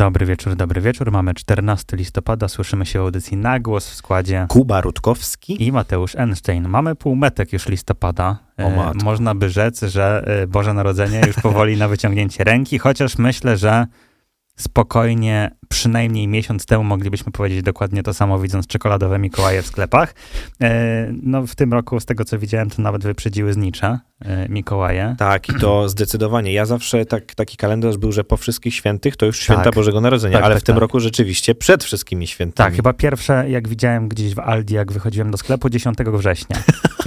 Dobry wieczór, dobry wieczór. Mamy 14 listopada, słyszymy się w audycji na głos w składzie Kuba Rutkowski. i Mateusz Einstein. Mamy półmetek już listopada. E. Można by rzec, że e, Boże Narodzenie już powoli na wyciągnięcie ręki, chociaż myślę, że spokojnie przynajmniej miesiąc temu moglibyśmy powiedzieć dokładnie to samo, widząc czekoladowe Mikołaje w sklepach. E, No w tym roku, z tego co widziałem, to nawet wyprzedziły znicze e, Mikołaje. Tak, i to zdecydowanie. Ja zawsze tak, taki kalendarz był, że po wszystkich świętych to już święta Tak. Bożego Narodzenia, Tak, ale tak, w tym tak. roku rzeczywiście przed wszystkimi świętami. Tak, chyba pierwsze, jak widziałem gdzieś w Aldi, jak wychodziłem do sklepu, 10 września.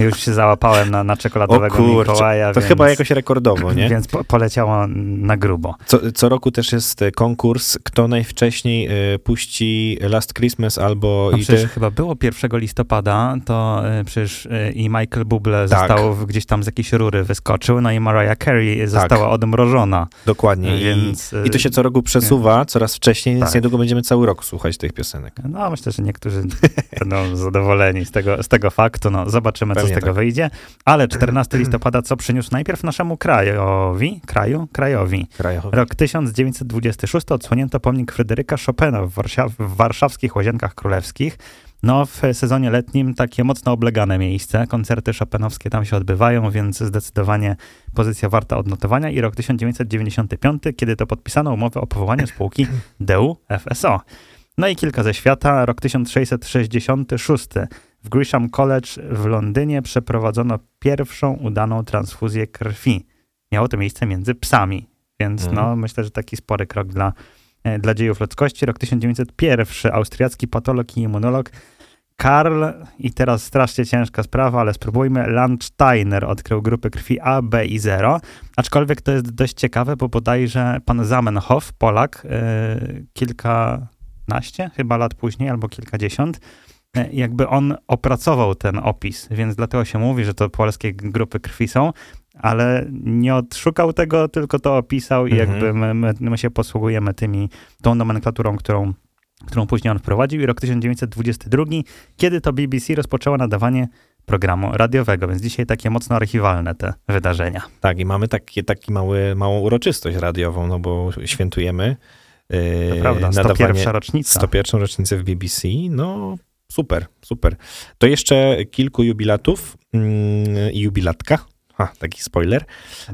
Już się załapałem na, na czekoladowego O kurczę, Mikołaja, To więc, chyba jakoś rekordowo, nie? więc po, poleciało na grubo. Co, co roku też jest e, konkurs, kto najwcześniej e, puści Last Christmas albo No i przecież te... chyba było 1 listopada, to y, przecież y, i Michael Bublé Tak. został w- gdzieś tam z jakiejś rury wyskoczył, no i Mariah Carey została odmrożona. Dokładnie. Więc, I, I to się co roku przesuwa coraz wcześniej, więc Tak. niedługo będziemy cały rok słuchać tych piosenek. No, myślę, że niektórzy będą zadowoleni z tego, z tego faktu. No, zobaczymy, co Pewnie z tego tak. wyjdzie. Ale 14 listopada, co przyniósł najpierw naszemu krajowi, kraju, krajowi. Krajowy. Rok 1926 odsłonięto pomnik Fryderyka Chopina w, Warszaw- w warszawskich Łazienkach Królewskich. No, w sezonie letnim takie mocno oblegane miejsce. Koncerty chopinowskie tam się odbywają, więc zdecydowanie pozycja warta odnotowania. I rok 1995, kiedy to podpisano umowę o powołaniu spółki DU FSO. No i kilka ze świata. Rok 1666. W Grisham College w Londynie przeprowadzono pierwszą udaną transfuzję krwi. Miało to miejsce między psami, więc Mhm. no, myślę, że taki spory krok dla, dla dziejów ludzkości. Rok 1901. Austriacki patolog i immunolog Karl, i teraz strasznie ciężka sprawa, ale spróbujmy, Landsteiner odkrył grupy krwi A, B i 0, aczkolwiek to jest dość ciekawe, bo bodajże pan Zamenhof, Polak, e, kilkanaście chyba lat później, albo kilkadziesiąt, e, jakby on opracował ten opis, więc dlatego się mówi, że to polskie grupy krwi są, ale nie odszukał tego, tylko to opisał i Mhm. jakby my, my, my się posługujemy tymi, tą nomenklaturą, którą, którą później on wprowadził. I rok 1922, kiedy to BBC rozpoczęło nadawanie programu radiowego, więc dzisiaj takie mocno archiwalne te wydarzenia. Tak, i mamy takie, taki mały, małą uroczystość radiową, no bo świętujemy To yy, prawda, 101 rocznica. 101 rocznicę w BBC, no super, super. To jeszcze kilku jubilatów mm, i jubilatka. Ha, taki spoiler.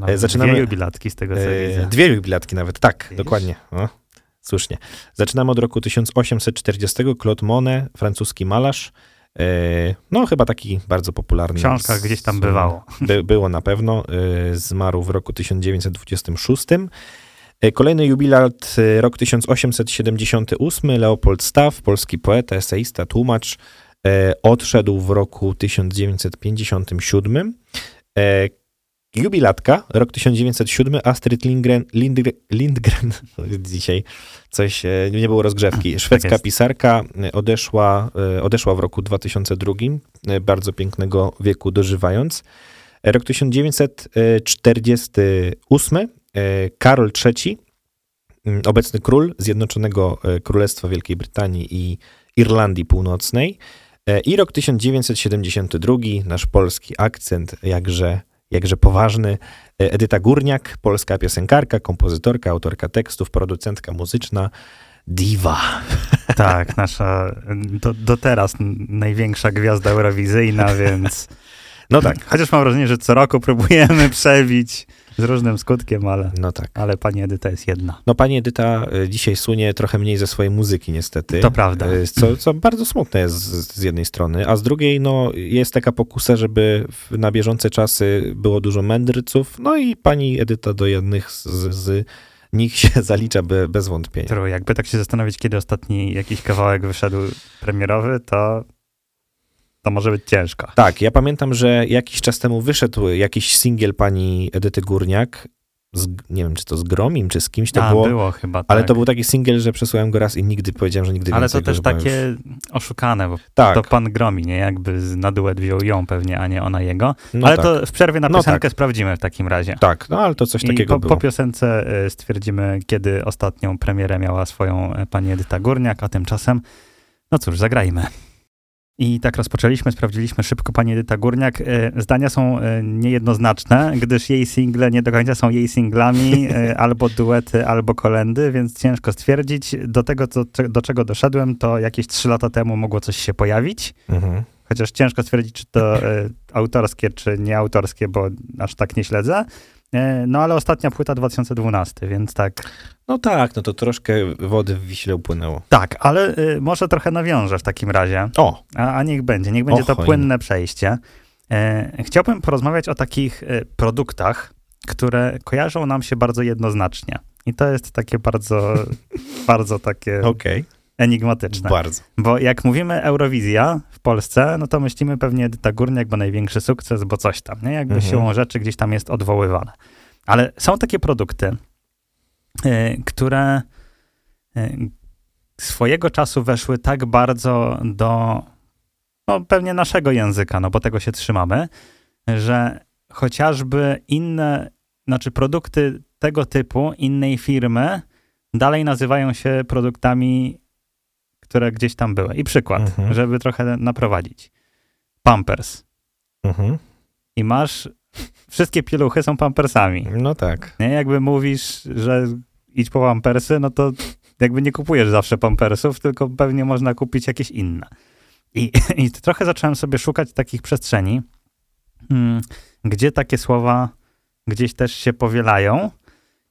E, zaczynamy- Dwie jubilatki z tego, co E, widzę. dwie jubilatki nawet, tak, Widzisz? dokładnie. O, słusznie. Zaczynamy od roku 1840. Claude Monet, francuski malarz. E, no, chyba taki bardzo popularny. W książkach gdzieś tam bywało. By, było na pewno. Zmarł w roku 1926. E, Kolejny jubilat, rok 1878. Leopold Staw, polski poeta, eseista, tłumacz. Odszedł w roku 1957. E, jubilatka, rok 1907. Astrid Lindgren, Lindgren, Lindgren dzisiaj coś, e, nie było rozgrzewki. Szwedzka jest. pisarka e, odeszła, e, odeszła w roku 2002, e, bardzo pięknego wieku dożywając. Rok 1948. e, Karol III, obecny król Zjednoczonego Królestwa Wielkiej Brytanii i Irlandii Północnej. E, I rok 1972, nasz polski akcent, jakże, jakże poważny. E, Edyta Górniak, polska piosenkarka, kompozytorka, autorka tekstów, producentka muzyczna, diva. Tak, nasza do, do teraz największa gwiazda eurowizyjna, więc No tak, chociaż mam wrażenie, że co roku próbujemy przebić z różnym skutkiem, ale, no tak. ale pani Edyta jest jedna. No pani Edyta e, dzisiaj sunie trochę mniej ze swojej muzyki niestety. To prawda. E, Co, co bardzo smutne jest z, z jednej strony, a z drugiej no, jest taka pokusa, żeby na bieżące czasy było dużo mędrców, no i pani Edyta do jednych z, z nich się zalicza be, bez wątpienia. Którą jakby tak się zastanowić, kiedy ostatni jakiś kawałek wyszedł premierowy, to, to może być ciężko. Tak, ja pamiętam, że jakiś czas temu wyszedł jakiś singiel pani Edyty Górniak, z, nie wiem czy to z Gromim, czy z kimś to A, było, było chyba, ale tak. to był taki singiel, że przesłałem go raz i nigdy powiedziałem, że nigdy Ale więcej to też takie Już... oszukane, bo Tak, to pan Gromi, nie? Jakby na duet wziął ją pewnie, a nie ona jego. no ale tak. to w przerwie na No piosenkę tak. sprawdzimy w takim razie. Tak, no ale to coś I takiego po, było. po piosence y, stwierdzimy, kiedy ostatnią premierę miała swoją e, pani Edyta Górniak, a tymczasem, no cóż, zagrajmy. I tak rozpoczęliśmy, sprawdziliśmy szybko pani Edyta Górniak. E, zdania są e, niejednoznaczne, gdyż jej single nie do końca są jej singlami, e, albo duety, albo kolendy, więc ciężko stwierdzić. Do tego, do, do czego doszedłem, to jakieś trzy lata temu mogło coś się pojawić. Mhm. Chociaż ciężko stwierdzić, czy to autorskie, czy nieautorskie, bo aż tak nie śledzę. No ale ostatnia płyta 2012, więc tak. No tak, no to troszkę wody w Wiśle upłynęło. Tak, ale y, może trochę nawiążę w takim razie. O! A, a niech będzie, niech będzie to płynne przejście. E, chciałbym porozmawiać o takich y, produktach, które kojarzą nam się bardzo jednoznacznie. I to jest takie bardzo, bardzo takie okay. Enigmatyczne. Bardzo. Bo jak mówimy Eurowizja w Polsce, no to myślimy pewnie Edyta Górniak, bo największy sukces, bo coś tam, nie? Jakby mhm. siłą rzeczy gdzieś tam jest odwoływane. Ale są takie produkty, Y, które y, swojego czasu weszły tak bardzo do no, pewnie naszego języka, no bo tego się trzymamy, że chociażby inne, znaczy produkty tego typu, innej firmy, dalej nazywają się produktami, które gdzieś tam były. I przykład, mhm. żeby trochę naprowadzić. Pampers. Mhm. I masz wszystkie pieluchy są pampersami. No tak. Nie? Jakby mówisz, że idź po pampersy, no to jakby nie kupujesz zawsze pampersów, tylko pewnie można kupić jakieś inne. I, i trochę zacząłem sobie szukać takich przestrzeni, hmm, gdzie takie słowa gdzieś też się powielają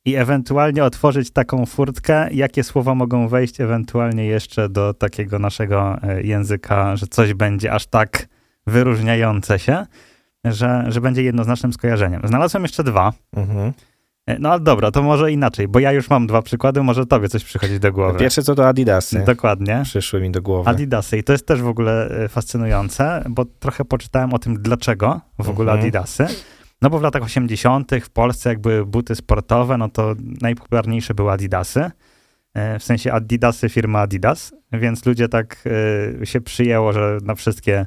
i ewentualnie otworzyć taką furtkę, jakie słowa mogą wejść ewentualnie jeszcze do takiego naszego e, języka, że coś będzie aż tak wyróżniające się, że, że będzie jednoznacznym skojarzeniem. Znalazłem jeszcze dwa. Mhm. E, no ale dobra, to może inaczej, bo ja już mam dwa przykłady, może tobie coś przychodzi do głowy. Pierwsze co to Adidasy. Dokładnie. Przyszły mi do głowy. Adidasy i to jest też w ogóle e, fascynujące, bo trochę poczytałem o tym, dlaczego w ogóle mhm. Adidasy. No bo w latach 80. w Polsce jakby buty sportowe, no to najpopularniejsze były Adidasy. E, w sensie Adidasy firma Adidas, więc ludzie tak się przyjęło, że na wszystkie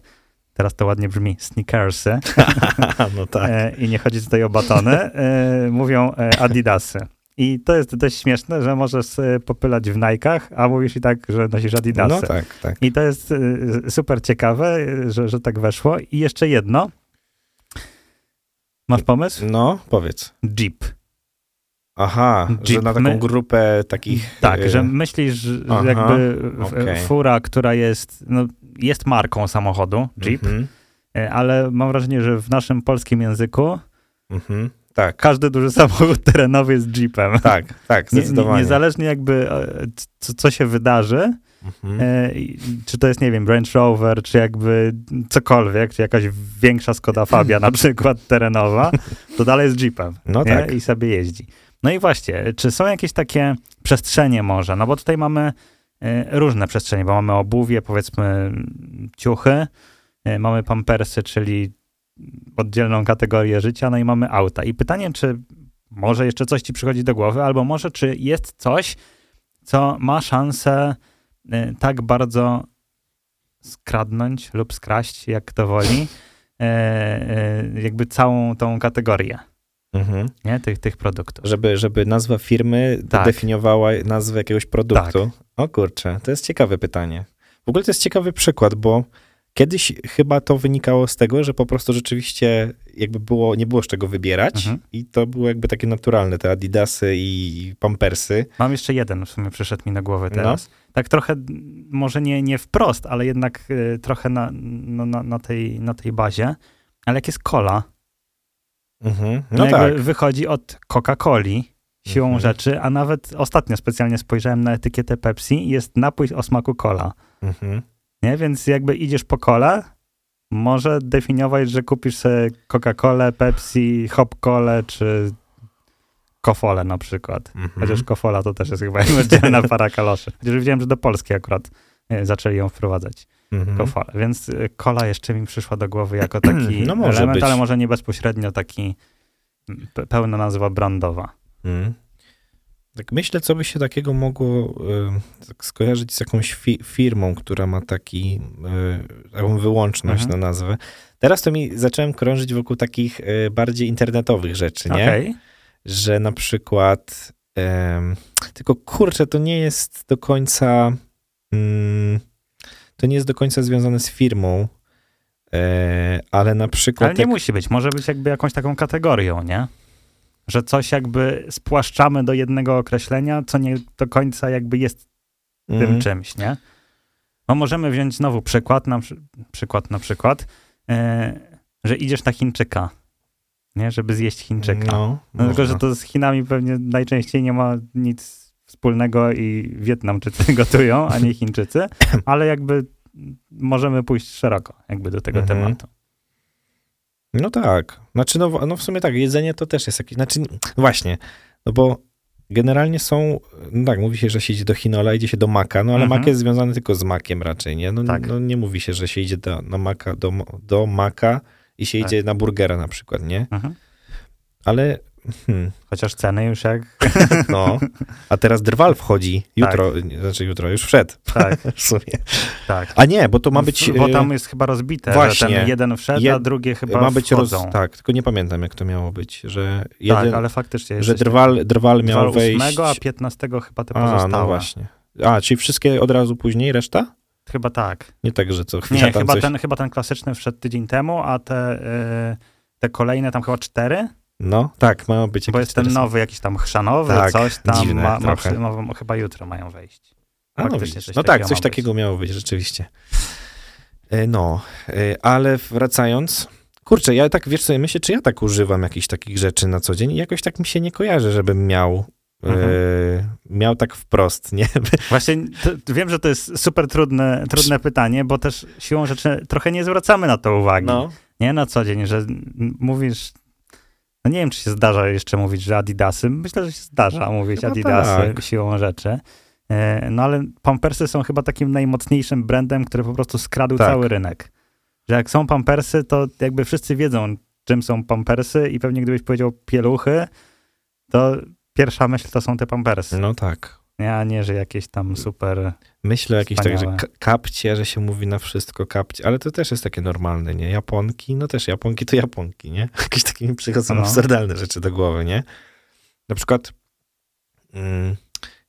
teraz to ładnie brzmi, sneakersy. no tak. E, I nie chodzi tutaj o batony, e, mówią adidasy. I to jest dość śmieszne, że możesz popylać w Nike'ach, a mówisz i tak, że nosisz adidasy. No tak, tak. I to jest super ciekawe, że, że tak weszło. I jeszcze jedno. Masz pomysł? No, powiedz. Jeep. Aha, Jeep. że na taką My... grupę takich... Tak, że myślisz, że Aha, jakby okay. fura, która jest, no, jest marką samochodu, Jeep, mm -hmm. ale mam wrażenie, że w naszym polskim języku mm -hmm. tak. każdy duży samochód terenowy jest Jeepem. Tak, tak, zdecydowanie. Nie, niezależnie jakby e, co, co się wydarzy, Mhm. E, czy to jest, nie wiem, Range Rover, czy jakby cokolwiek, czy jakaś większa Skoda Fabia na przykład terenowa, to dalej jest Jeepem. No tak. I sobie jeździ. No i właśnie, czy są jakieś takie przestrzenie może? No bo tutaj mamy E, różne przestrzenie, bo mamy obuwie, powiedzmy ciuchy, e, mamy pampersy, czyli oddzielną kategorię życia, no i mamy auta. I pytanie, czy może jeszcze coś ci przychodzi do głowy, albo może czy jest coś, co ma szansę tak bardzo skradnąć lub skraść, jak kto woli, jakby całą tą kategorię mhm. nie? Tych, tych produktów. Żeby, żeby nazwa firmy tak. definiowała nazwę jakiegoś produktu. Tak. O kurczę, to jest ciekawe pytanie. W ogóle to jest ciekawy przykład, bo kiedyś chyba to wynikało z tego, że po prostu rzeczywiście jakby było, nie było z czego wybierać mhm. i to było jakby takie naturalne, te adidasy i pampersy. Mam jeszcze jeden, w sumie przyszedł mi na głowę no. teraz. No. Tak trochę, może nie, nie wprost, ale jednak y, trochę na, no, na, na, tej, na tej bazie. Ale jak jest cola, Mhm. No, no tak. Wychodzi od Coca-Coli siłą mhm. rzeczy, a nawet ostatnio specjalnie spojrzałem na etykietę Pepsi i jest napój o smaku cola. Mhm. Nie? Więc jakby idziesz po kole, może definiować, że kupisz sobie Coca-Colę, Pepsi, Hop-Colę czy Kofole na przykład. Mhm. Chociaż Kofola to też jest chyba oddzielna para kaloszy. Chociaż widziałem, że do Polski akurat e, zaczęli ją wprowadzać. Mhm. Więc y, kola jeszcze mi przyszła do głowy jako taki no element, być. ale może nie bezpośrednio taki pełna nazwa brandowa. Mhm. Tak myślę, co by się takiego mogło y, tak skojarzyć z jakąś fi firmą, która ma taki, y, taką wyłączność mhm. na nazwę. Teraz to mi zacząłem krążyć wokół takich y, bardziej internetowych rzeczy, nie? Okay. Że na przykład, tylko kurczę, to nie jest do końca... Mm, to nie jest do końca związane z firmą, e, ale na przykład... Ale nie jak- musi być, może być jakby jakąś taką kategorią, nie? Że coś jakby spłaszczamy do jednego określenia, co nie do końca jakby jest tym Mhm. czymś, nie? No możemy wziąć znowu przykład, na, przy- przykład na przykład, e, że idziesz na Chińczyka, nie? Żeby zjeść Chińczyka. No, No, tylko, że to z Chinami pewnie najczęściej nie ma nic wspólnego i Wietnamczycy gotują, a nie Chińczycy, ale jakby możemy pójść szeroko jakby do tego Mhm. tematu. No tak. Znaczy, no, w- no w sumie tak, jedzenie to też jest jakieś, znaczy, właśnie, no bo generalnie są, no tak, mówi się, że się idzie do Hinola, idzie się do Maka, no ale Mhm. Mak jest związany tylko z Makiem raczej, nie? No, Tak. no nie mówi się, że się idzie do, na Maka, do, do Maka i się Tak. idzie na burgera na przykład, nie? Mhm. Ale, hmm, Chociaż ceny już jak... no, a teraz Drwal wchodzi jutro, nie, znaczy jutro, już wszedł tak, w sumie. tak. A nie, bo to ma być... Bo tam jest chyba rozbite, właśnie. że ten jeden wszedł, a drugie chyba ma być roz... Tak, tylko nie pamiętam, jak to miało być, że Tak, jeden, ale faktycznie że drwal, drwal miał takiego. wejść... 8, a 15 chyba te A, pozostałe. no właśnie. A, czyli wszystkie od razu później, reszta? Chyba tak. Nie tak, że co chwila Nie, chyba, coś... ten, chyba ten klasyczny wszedł tydzień temu, a te, y, te kolejne tam chyba cztery, No, tak, mają być bo jest ten nowy, jakiś tam chrzanowy, Tak, coś tam, dziwne ma, ma, przy- ma, chyba jutro mają wejść. A, no, coś no tak, coś być. takiego miało być, rzeczywiście. E, No, e, ale wracając... Kurczę, ja tak, wiesz co, ja myślę, czy ja tak używam jakichś takich rzeczy na co dzień i jakoś tak mi się nie kojarzy, żebym miał... Mhm. E, miał tak wprost, nie? Właśnie to, wiem, że to jest super trudne, trudne pytanie, bo też siłą rzeczy trochę nie zwracamy na to uwagi. No, Nie na co dzień, że mówisz. No nie wiem, czy się zdarza jeszcze mówić, że Adidasy. Myślę, że się zdarza mówić Chyba Adidasy tak. siłą rzeczy. E, No ale Pampersy są chyba takim najmocniejszym brandem, który po prostu skradł Tak. cały rynek. Że jak są Pampersy, to jakby wszyscy wiedzą, czym są Pampersy i pewnie gdybyś powiedział pieluchy, to pierwsza myśl to są te Pampersy. no tak. Nie, a nie, że jakieś tam super... Myślę o jakiejś tak, że kapcie, że się mówi na wszystko kapcie, ale to też jest takie normalne, nie? Japonki, no też Japonki to Japonki, nie? Jakieś takie mi przychodzą No. absurdalne rzeczy do głowy, nie? Na przykład mm,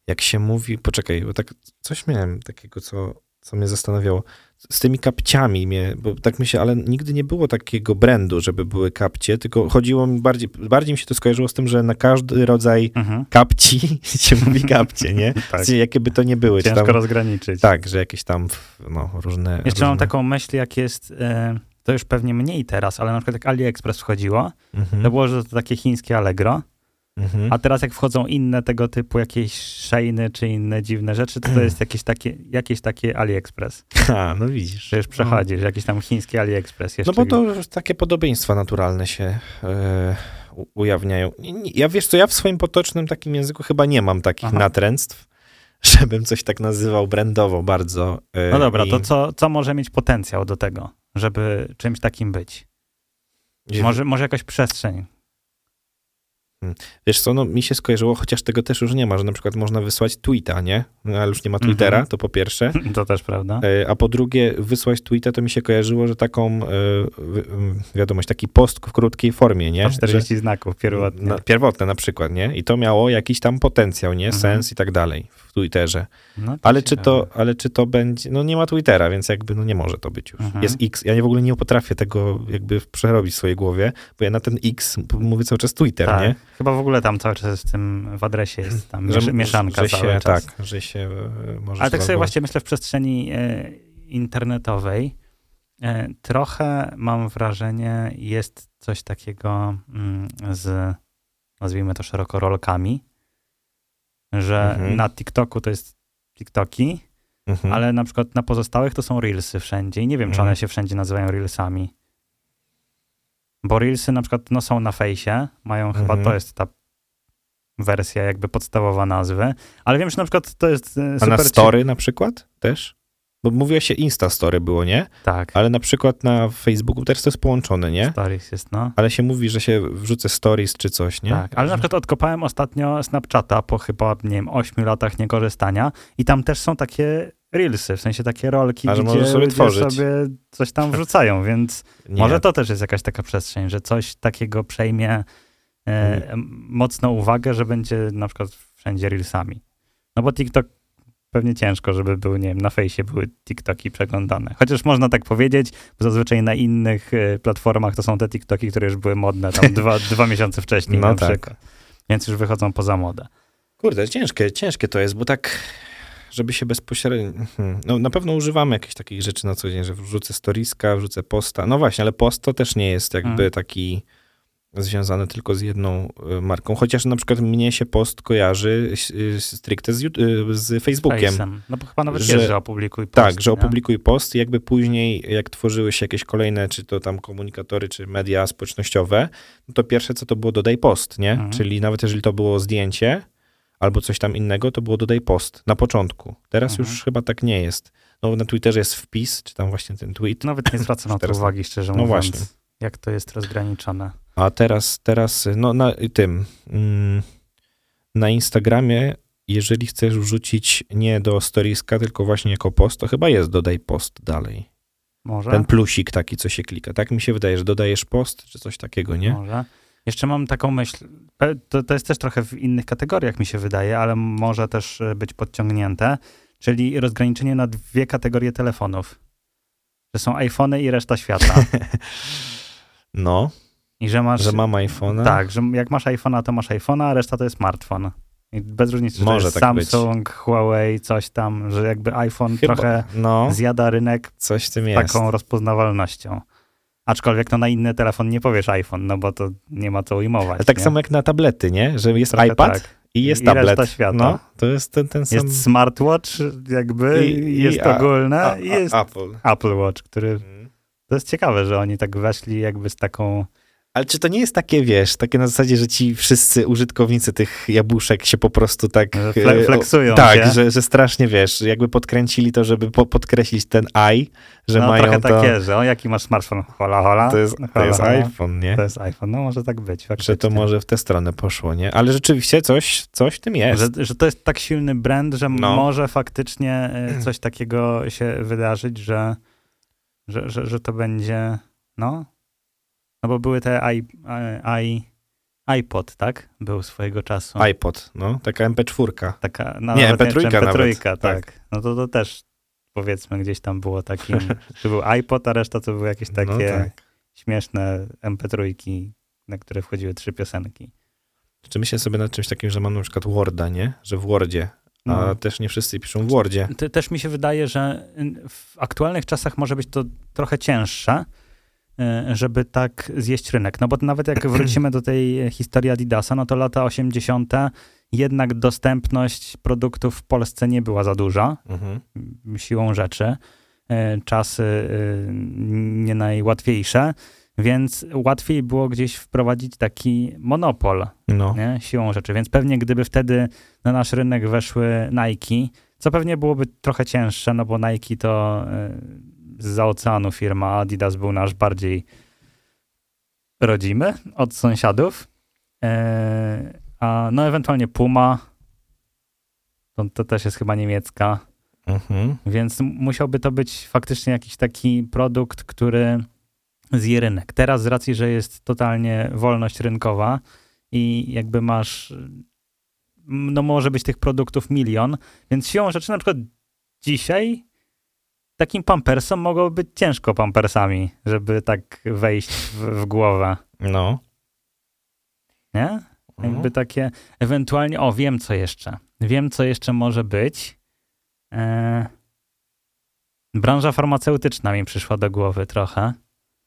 jak się mówi, poczekaj, bo tak coś miałem takiego, co, co mnie zastanawiało. Z tymi kapciami mnie, bo tak myślę, ale nigdy nie było takiego brandu, żeby były kapcie, tylko chodziło mi bardziej, bardziej mi się to skojarzyło z tym, że na każdy rodzaj Mhm. kapci się mówi kapcie, nie? Tak. Jakie by to nie były. Ciężko tam- rozgraniczyć. tak, że jakieś tam no, różne. Jeszcze różne... mam taką myśl, jak jest, e, to już pewnie mniej teraz, ale na przykład jak AliExpress wchodziło, Mhm, to było, że to takie chińskie Allegro, mhm. a teraz jak wchodzą inne tego typu jakieś Sheiny czy inne dziwne rzeczy, to to jest jakieś takie, jakieś takie AliExpress, A, no widzisz. że już przechodzi, że jakiś tam chiński AliExpress jeszcze. No bo to już takie podobieństwa naturalne się u- ujawniają. Ja wiesz co, ja w swoim potocznym takim języku chyba nie mam takich Aha. natręctw, żebym coś tak nazywał brandowo bardzo. e, No dobra, i- to co, co może mieć potencjał do tego, żeby czymś takim być? Może, może jakaś przestrzeń. Wiesz co, no mi się skojarzyło, chociaż tego też już nie ma, że na przykład można wysłać tweeta, nie? No, ale już nie ma Twittera, Mhm. to po pierwsze. To też prawda. E, A po drugie, wysłać tweeta, to mi się kojarzyło, że taką e, wiadomość, taki post w krótkiej formie, nie? Po 40 znaków Że, pierwotnie. na, pierwotne na przykład, nie? I to miało jakiś tam potencjał, nie? Mhm. Sens i tak dalej Twitterze. No Ale czy, to, ale czy to będzie, no nie ma Twittera, więc jakby no nie może to być już. Mhm. Jest X, ja w ogóle nie potrafię tego jakby przerobić w swojej głowie, bo ja na ten X mówię cały czas Twitter, tak. nie? Chyba w ogóle tam cały czas w tym w adresie jest tam miesz- mieszanka że cały się, czas. Tak, że się e, może Ale tak sobie właśnie myślę w przestrzeni e, internetowej. E, trochę mam wrażenie, jest coś takiego mm, z, nazwijmy to szeroko, rolkami, że Mhm. na TikToku to jest TikToki, Mhm. ale na przykład na pozostałych to są Reelsy wszędzie i nie wiem, czy Mhm. one się wszędzie nazywają Reelsami. Bo Reelsy na przykład no, są na fejsie, mają chyba, Mhm. to jest ta wersja jakby podstawowa nazwy, ale wiem, że na przykład to jest e, A super... na story na przykład też? Bo mówiło się Insta Story było, nie? Tak, Ale na przykład na Facebooku też to jest połączone, nie? stories jest, no. Ale się mówi, że się wrzucę stories czy coś, nie? Tak, ale na przykład odkopałem ostatnio Snapchata po chyba, nie wiem, 8 latach niekorzystania i tam też są takie reelsy, w sensie takie rolki, A, że gdzie sobie tworzyć. sobie coś tam wrzucają, więc może to też jest jakaś taka przestrzeń, że coś takiego przejmie e, m- mocno uwagę, że będzie na przykład wszędzie reelsami. No bo TikTok pewnie ciężko, żeby były, nie wiem, na fejsie były TikToki przeglądane. Chociaż można tak powiedzieć, bo zazwyczaj na innych y, platformach to są te TikToki, które już były modne tam dwa, dwa miesiące wcześniej No na tak. przykład. Więc już wychodzą poza modę. Kurde, ciężkie, ciężkie to jest, bo tak, żeby się bezpośrednio... hmm, No na pewno używamy jakichś takich rzeczy na co dzień, że wrzucę storiska, wrzucę posta. No właśnie, ale post to też nie jest jakby Mhm. taki związany tylko z jedną y, marką. Chociaż na przykład mnie się post kojarzy y, stricte z, y, z Facebookiem. Face'em. No bo chyba nawet Że- wiesz, że opublikuj post, Tak, że nie? opublikuj post i jakby później, jak tworzyły się jakieś kolejne, czy to tam komunikatory, czy media społecznościowe, no to pierwsze co to było dodaj post, nie? Mhm. Czyli nawet jeżeli to było zdjęcie albo coś tam innego, to było dodaj post na początku. Teraz Mhm. już chyba tak nie jest. No na Twitterze jest wpis, czy tam właśnie ten tweet, Nawet nie zwracam na to uwagi, szczerze No mówiąc. właśnie. Jak to jest rozgraniczone. A teraz, teraz no na tym, mm, na Instagramie, jeżeli chcesz wrzucić nie do storieska, tylko właśnie jako post, to chyba jest dodaj post dalej. Może? Ten plusik taki, co się klika. Tak mi się wydaje, że dodajesz post, czy coś takiego, nie? Może. Jeszcze mam taką myśl, to, to jest też trochę w innych kategoriach mi się wydaje, ale może też e, być podciągnięte, czyli rozgraniczenie na dwie kategorie telefonów. Że są iPhony i reszta świata. No, I że masz... że mam iPhone'a. Tak, że jak masz iPhone'a, to masz iPhone'a, a reszta to jest smartfon. I bez różnicy, czy Może to jest tak być. Samsung, Huawei, coś tam, że jakby iPhone Chyba, trochę no, zjada rynek coś tym jest. taką rozpoznawalnością. Aczkolwiek no na inny telefon nie powiesz iPhone, no bo to nie ma co ujmować. Ale tak nie? samo jak na tablety, nie? Że jest Trochę iPad tak. i jest I tablet. reszta świata. No, to jest ten, ten sam... Jest smartwatch jakby, I- i- jest a- ogólne a, i a, jest Apple. Apple Watch, który... Mhm. To jest ciekawe, że oni tak weszli jakby z taką... Ale czy to nie jest takie, wiesz, takie na zasadzie, że ci wszyscy użytkownicy tych jabłuszek się po prostu tak... Że fle- e, flexują Tak, że, że strasznie, wiesz, jakby podkręcili to, żeby po, podkreślić ten i, że no mają trochę to... takie, że o jaki masz smartfon? Hola, hola. To jest, to hola, jest hola. iPhone, nie? To jest iPhone, no może tak być. Że faktycznie. to może w tę stronę poszło, nie? Ale rzeczywiście coś, coś w tym jest. Że, że to jest tak silny brand, że No. może faktycznie e, coś takiego się wydarzyć, że, że, że, że to będzie, no, no bo były te i, i, iPod, tak? Był swojego czasu. iPod, no, taka MP4. Taka, no, Nie, nawet MP3 wiem, czy MP3, nawet, tak. tak. No to, to też powiedzmy gdzieś tam było takim, że był iPod, a reszta to były jakieś takie No tak. śmieszne MP3, na które wchodziły trzy piosenki. Czy myślę sobie nad czymś takim, że mam na przykład Worda, nie? Że w Wordzie, a No. też nie wszyscy piszą w Wordzie. Te- Też mi się wydaje, że w aktualnych czasach może być to trochę cięższe, żeby tak zjeść rynek. No bo nawet jak wrócimy do tej historii Adidasa, no to lata 80. jednak dostępność produktów w Polsce nie była za duża, Mhm. siłą rzeczy. Y, Czasy y, nie najłatwiejsze, więc łatwiej było gdzieś wprowadzić taki monopol No. nie? siłą rzeczy. Więc pewnie gdyby wtedy na nasz rynek weszły Nike, co pewnie byłoby trochę cięższe, no bo Nike to y, z oceanu firma, Adidas był nasz bardziej rodzimy od sąsiadów. E, a no ewentualnie Puma, to, to też jest chyba niemiecka, Mhm. więc musiałby to być faktycznie jakiś taki produkt, który zje rynek. Teraz z racji, że jest totalnie wolność rynkowa i jakby masz, no może być tych produktów milion, więc siłą rzeczy na przykład dzisiaj takim pampersom mogłoby być ciężko pampersami, żeby tak wejść w, w głowę, No. nie? Jakby takie, ewentualnie, o wiem co jeszcze, wiem co jeszcze może być. E, branża farmaceutyczna mi przyszła do głowy trochę.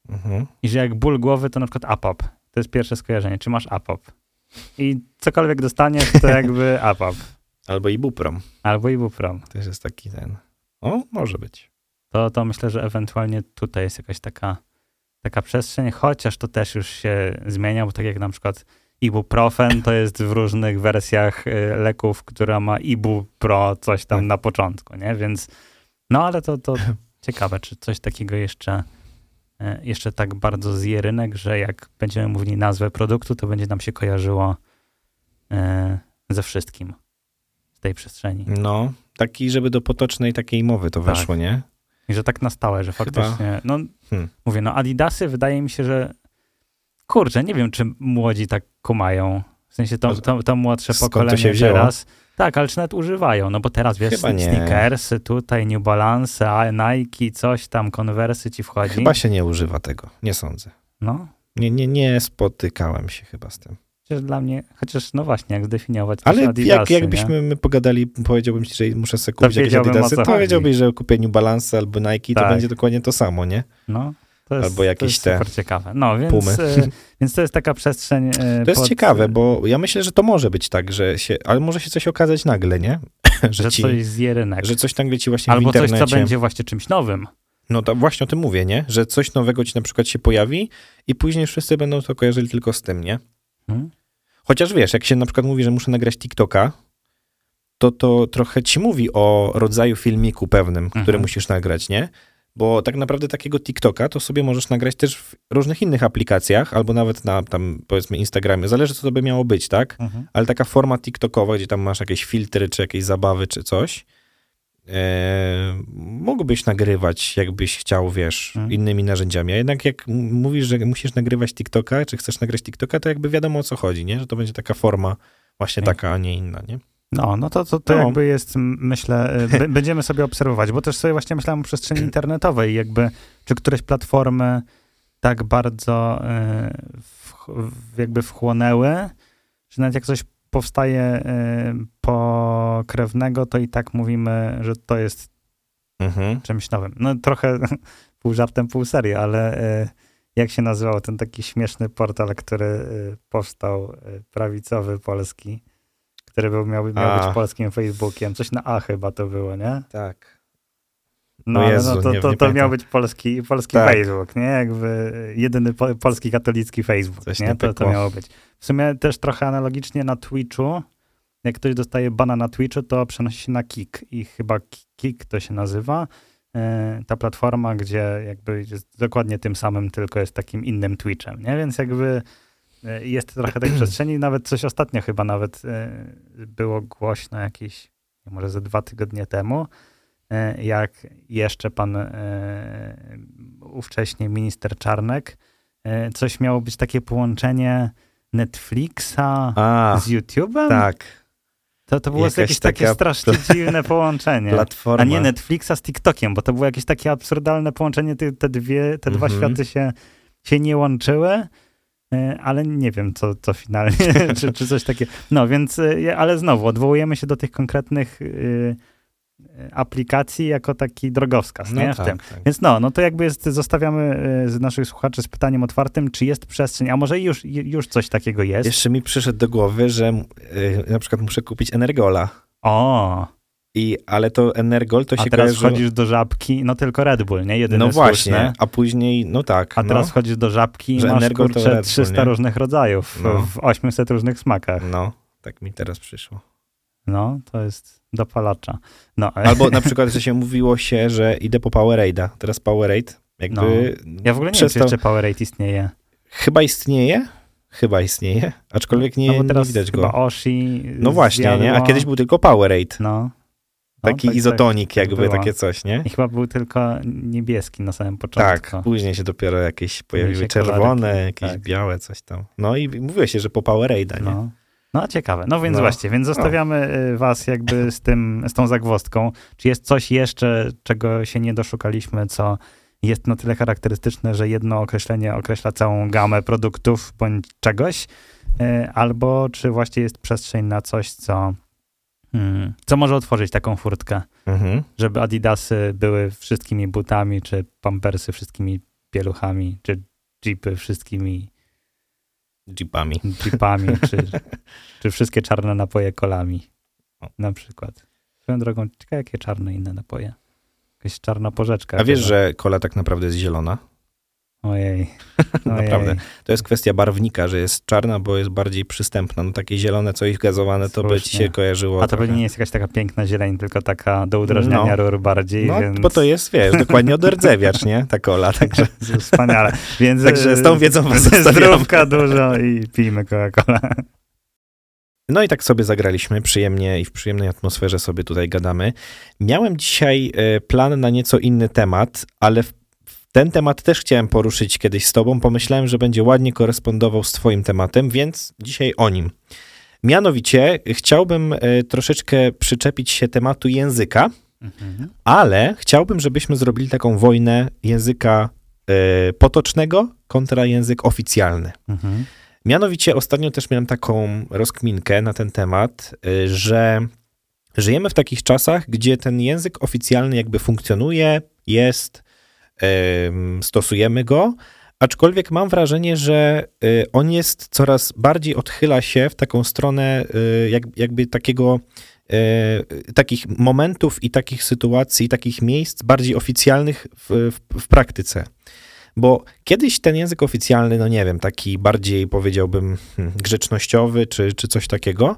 Mhm. I że jak ból głowy, to na przykład APOP. To jest pierwsze skojarzenie. Czy masz APOP? I cokolwiek dostaniesz, to jakby APOP. Albo Ibuprom. Albo Ibuprom. Też jest taki ten. O, może być. To, to myślę, że ewentualnie tutaj jest jakaś taka, taka przestrzeń, chociaż to też już się zmienia, bo tak jak na przykład ibuprofen to jest w różnych wersjach y, leków, która ma ibupro coś tam Tak. na początku, nie? Więc no ale to, to ciekawe, czy coś takiego jeszcze, y, jeszcze tak bardzo zje rynek, że jak będziemy mówili nazwę produktu, to będzie nam się kojarzyło y, ze wszystkim z tej przestrzeni. No, taki, żeby do potocznej takiej mowy to Tak. weszło, nie? I że tak na stałe, że faktycznie, no Hmm. mówię, no Adidasy wydaje mi się, że kurczę, nie wiem, czy młodzi tak kumają. W sensie to, to, to młodsze skąd to pokolenie wzięło? teraz. Tak, ale czy nawet używają? No bo teraz wiesz, Chyba sneakersy, tutaj New Balance, Nike, coś tam, konwersy ci wchodzi. Chyba się nie używa tego, nie sądzę. No, Nie, nie, nie spotykałem się chyba z tym. Chociaż dla mnie, chociaż no właśnie, jak zdefiniować Ale jak, Adidasy, jakbyśmy my pogadali, powiedziałbym ci, że muszę sobie kupić jakieś wiedziałbym, o Adidasy, to chodzi. wiedziałbyś, że kupię New Balance albo Nike, to Tak. będzie dokładnie to samo, nie? No, to jest, Albo jakieś to jest te super ciekawe. No, więc, Pumy. e, więc to jest taka przestrzeń. e, To jest pod- ciekawe, bo ja myślę, że to może być tak, że się, ale może się coś okazać nagle, nie? że, że ci, coś zje rynek. że coś nagle ci właśnie Albo coś, co będzie właśnie czymś nowym. No to właśnie o tym mówię, nie? Że coś nowego ci na przykład się pojawi i później wszyscy będą to kojarzyli tylko z tym, nie? Hmm? Chociaż wiesz, jak się na przykład mówi, że muszę nagrać TikToka, to to trochę ci mówi o rodzaju filmiku pewnym, który Mhm. musisz nagrać, nie? Bo tak naprawdę takiego TikToka to sobie możesz nagrać też w różnych innych aplikacjach, albo nawet na tam powiedzmy Instagramie. Zależy, co to by miało być, tak? Ale taka forma TikTokowa, gdzie tam masz jakieś filtry, czy jakieś zabawy, czy coś, e, mógłbyś nagrywać, jakbyś chciał, wiesz, Mhm. innymi narzędziami. A jednak jak mówisz, że musisz nagrywać TikToka, czy chcesz nagrać TikToka, to jakby wiadomo o co chodzi, nie? Że to będzie taka forma właśnie Tak. taka, a nie inna, nie? No, no to, to, to No. jakby jest, myślę, e, będziemy sobie obserwować, bo też sobie właśnie myślałem o przestrzeni internetowej, jakby, czy któreś platformy tak bardzo e, w, jakby wchłonęły, że nawet jak coś powstaje e, pokrewnego, to i tak mówimy, że to jest Mhm. czymś nowym. No trochę pół żartem, pół serio, ale e, jak się nazywał ten taki śmieszny portal, który e, powstał, prawicowy, polski, który był, miał, miał być polskim Facebookiem, coś na A chyba to było, nie? Tak. No, O ale Jezu, no to, nie- to, nie to miał być polski, polski Tak. Facebook, nie? Jakby jedyny po, polski katolicki Facebook, Coś nie? nie To, to miało być. W sumie też trochę analogicznie na Twitchu, jak ktoś dostaje bana na Twitchu, to przenosi się na Kik i chyba Kik to się nazywa. E, Ta platforma, gdzie jakby jest dokładnie tym samym, tylko jest takim innym Twitchem, nie? Więc jakby e, jest trochę tej przestrzeni. Nawet coś ostatnio chyba nawet e, było głośno jakieś, może ze dwa tygodnie temu, jak jeszcze pan e, ówcześnie minister Czarnek, e, coś miało być takie połączenie Netflixa A, z YouTube'em? tak. To, to było Jakaś jakieś takie strasznie dziwne połączenie. Platforma. A nie Netflixa z TikTokiem, bo to było jakieś takie absurdalne połączenie, te, te, dwie, te dwa Mhm. światy się, się nie łączyły, e, ale nie wiem, co, co finalnie, czy, czy coś takiego. No więc, e, ale znowu, odwołujemy się do tych konkretnych y, aplikacji jako taki drogowskaz, No nie? W tak, tym. tak. Więc no, no to jakby jest, zostawiamy y, z naszych słuchaczy z pytaniem otwartym, czy jest przestrzeń, a może już, już coś takiego jest? Jeszcze mi przyszedł do głowy, że y, na przykład muszę kupić Energola. O, I, ale to Energol to a się teraz kojarzy... wchodzisz do żabki, no tylko Red Bull, nie? Jedyny No właśnie, słuszny. a później, no tak. A teraz no, wchodzisz do żabki i masz Energol kurczę Bull, 300 nie? różnych rodzajów No. w 800 różnych smakach. no, tak mi teraz przyszło. No, to jest dopalacza. No, Albo na przykład, że się mówiło się, że idę po Powerade'a. Teraz Powerade jakby... ja w ogóle nie wiem, czy jeszcze Powerade istnieje. Chyba istnieje, chyba istnieje, aczkolwiek nie, no bo nie teraz widać go. Oshi No właśnie, nie? A zjadło- kiedyś był tylko Powerade. No. Taki no, tak, izotonik tak, jakby, było. takie coś, nie? I chyba był tylko niebieski na samym początku. Tak, później się dopiero jakieś pojawiły czerwone, kolorki, jakieś tak. białe, coś tam. No i mówiło się, że po Powerade'a, nie? No. No ciekawe. No więc No. właśnie, więc zostawiamy y, was jakby z tym, z tą zagwozdką. Czy jest coś jeszcze, czego się nie doszukaliśmy, co jest na tyle charakterystyczne, że jedno określenie określa całą gamę produktów bądź czegoś, y, albo czy właśnie jest przestrzeń na coś, co, mm, co może otworzyć taką furtkę, Mhm. żeby adidasy były wszystkimi butami, czy pampersy wszystkimi pieluchami, czy jeepy wszystkimi Jeepami. jeepami, czy, czy wszystkie czarne napoje kolami. O. Na przykład. Swoją drogą, ciekawe jakie czarne inne napoje. Jakaś czarna porzeczka. A wiesz, chyba. że kola tak naprawdę jest zielona? Ojej. Naprawdę. Ojej. To jest kwestia barwnika, że jest czarna, bo jest bardziej przystępna. No takie zielone, coś gazowane, to by ci Słusznie. się kojażyło A to pewnie nie jest jakaś taka piękna zieleń, tylko taka do udrażniania No. rur bardziej, No, więc... bo to jest, wiesz, dokładnie odrdzewiacz, nie? Ta kola, także... Wspaniale. Więc, Także z tą e, wiedzą was. Zdrówka dużo i pijmy Coca-Cola. No i tak sobie zagraliśmy przyjemnie i w przyjemnej atmosferze sobie tutaj gadamy. Miałem dzisiaj e, plan na nieco inny temat, ale w ten temat też chciałem poruszyć kiedyś z tobą. Pomyślałem, że będzie ładnie korespondował z twoim tematem, więc dzisiaj o nim. Mianowicie chciałbym e, troszeczkę przyczepić się tematu języka, mhm. ale chciałbym, żebyśmy zrobili taką wojnę języka e, potocznego kontra język oficjalny. Mhm. Mianowicie ostatnio też miałem taką rozkminkę na ten temat, e, że żyjemy w takich czasach, gdzie ten język oficjalny jakby funkcjonuje, jest, stosujemy go, Aczkolwiek mam wrażenie, że y, on jest coraz bardziej odchyla się w taką stronę y, jakby takiego y, takich momentów i takich sytuacji, takich miejsc bardziej oficjalnych w, w, w, praktyce. Bo kiedyś ten język oficjalny, no nie wiem, taki bardziej powiedziałbym hmm, grzecznościowy czy, czy coś takiego,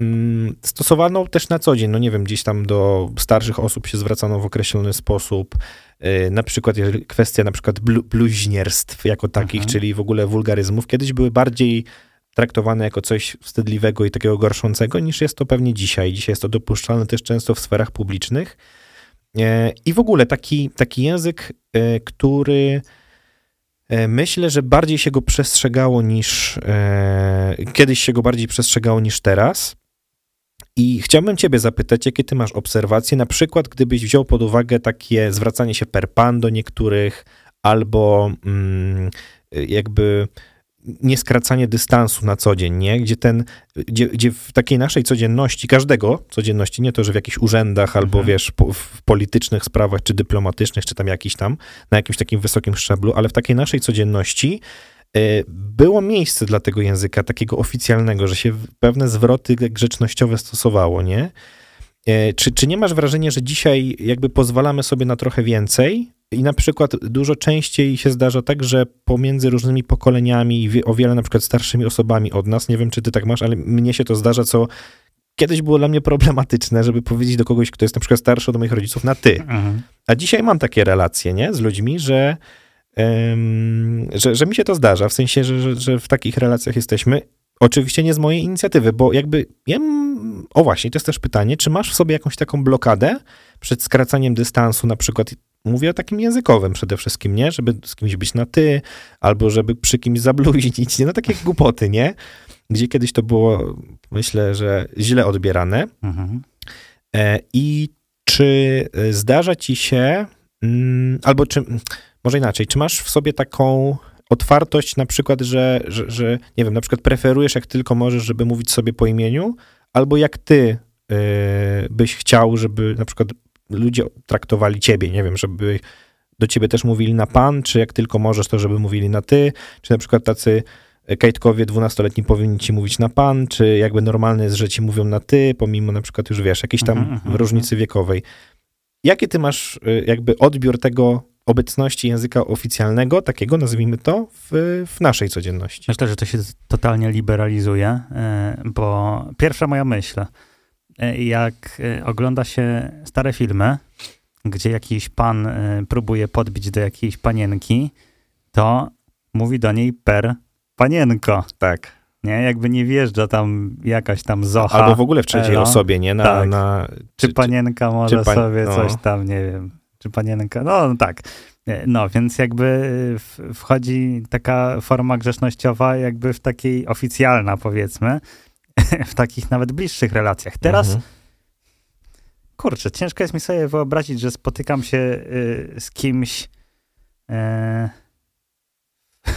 mm, stosowano też na co dzień. No nie wiem, gdzieś tam do starszych osób się zwracano w określony sposób. Y, na przykład kwestia na przykład blu, bluźnierstw jako takich, mhm. czyli w ogóle wulgaryzmów, kiedyś były bardziej traktowane jako coś wstydliwego i takiego gorszącego, niż jest to pewnie dzisiaj. Dzisiaj jest to dopuszczalne też często w sferach publicznych. E, I w ogóle taki, taki język, e, który myślę, że bardziej się go przestrzegało niż kiedyś się go bardziej przestrzegało niż teraz. I chciałbym Ciebie zapytać, jakie Ty masz obserwacje, na przykład gdybyś wziął pod uwagę takie zwracanie się per pan do niektórych, albo mm, jakby nieskracanie dystansu na co dzień, nie? Gdzie ten, gdzie, gdzie, w takiej naszej codzienności, każdego codzienności, nie to, że w jakichś urzędach albo mhm. wiesz, po, w politycznych sprawach, czy dyplomatycznych, czy tam jakiś tam, na jakimś takim wysokim szczeblu, ale w takiej naszej codzienności było miejsce dla tego języka takiego oficjalnego, że się pewne zwroty grzecznościowe stosowało, nie? E, czy, czy nie masz wrażenia, że dzisiaj jakby pozwalamy sobie na trochę więcej i na przykład dużo częściej się zdarza tak, że pomiędzy różnymi pokoleniami i o wiele na przykład starszymi osobami od nas, nie wiem czy ty tak masz, ale mnie się to zdarza, co kiedyś było dla mnie problematyczne, żeby powiedzieć do kogoś, kto jest na przykład starszy od moich rodziców na ty. Mhm. A dzisiaj mam takie relacje, nie, z ludźmi, że że, że mi się to zdarza, w sensie, że, że, że w takich relacjach jesteśmy. Oczywiście nie z mojej inicjatywy, bo jakby, ja, o właśnie, to jest też pytanie, czy masz w sobie jakąś taką blokadę przed skracaniem dystansu, na przykład mówię o takim językowym przede wszystkim, nie? Żeby z kimś być na ty, albo żeby przy kimś zabluźnić, nie? No takie głupoty, nie? Gdzie kiedyś to było, myślę, że źle odbierane. Mhm. E, I czy zdarza ci się, mm, albo czy może inaczej, czy masz w sobie taką otwartość na przykład, że, że, że, nie wiem, na przykład preferujesz jak tylko możesz, żeby mówić sobie po imieniu, albo jak ty yy, byś chciał, żeby na przykład ludzie traktowali ciebie, nie wiem, żeby do ciebie też mówili na pan, czy jak tylko możesz, to żeby mówili na ty, czy na przykład tacy kajtkowie dwunastoletni powinni ci mówić na pan, czy jakby normalne jest, że ci mówią na ty, pomimo na przykład już wiesz, jakiejś tam mm -hmm. różnicy wiekowej. Jaki ty masz y, jakby odbiór tego, obecności języka oficjalnego, takiego nazwijmy to, w, w naszej codzienności. Myślę, że to się totalnie liberalizuje, e, bo pierwsza moja myśl, e, jak e, ogląda się stare filmy, gdzie jakiś pan próbuje podbić do jakiejś panienki, to mówi do niej per panienko. Tak. Nie, jakby nie wjeżdża tam jakaś tam zocha. Albo w ogóle w trzeciej elo. osobie, nie? Na, tak. na, czy, czy panienka może czy pan, sobie no. coś tam, nie wiem, czy panienka, no, no tak. No, więc jakby wchodzi taka forma grzecznościowa, jakby w takiej oficjalna, powiedzmy, w takich nawet bliższych relacjach. Teraz, mhm. kurczę, ciężko jest mi sobie wyobrazić, że spotykam się y, z kimś y,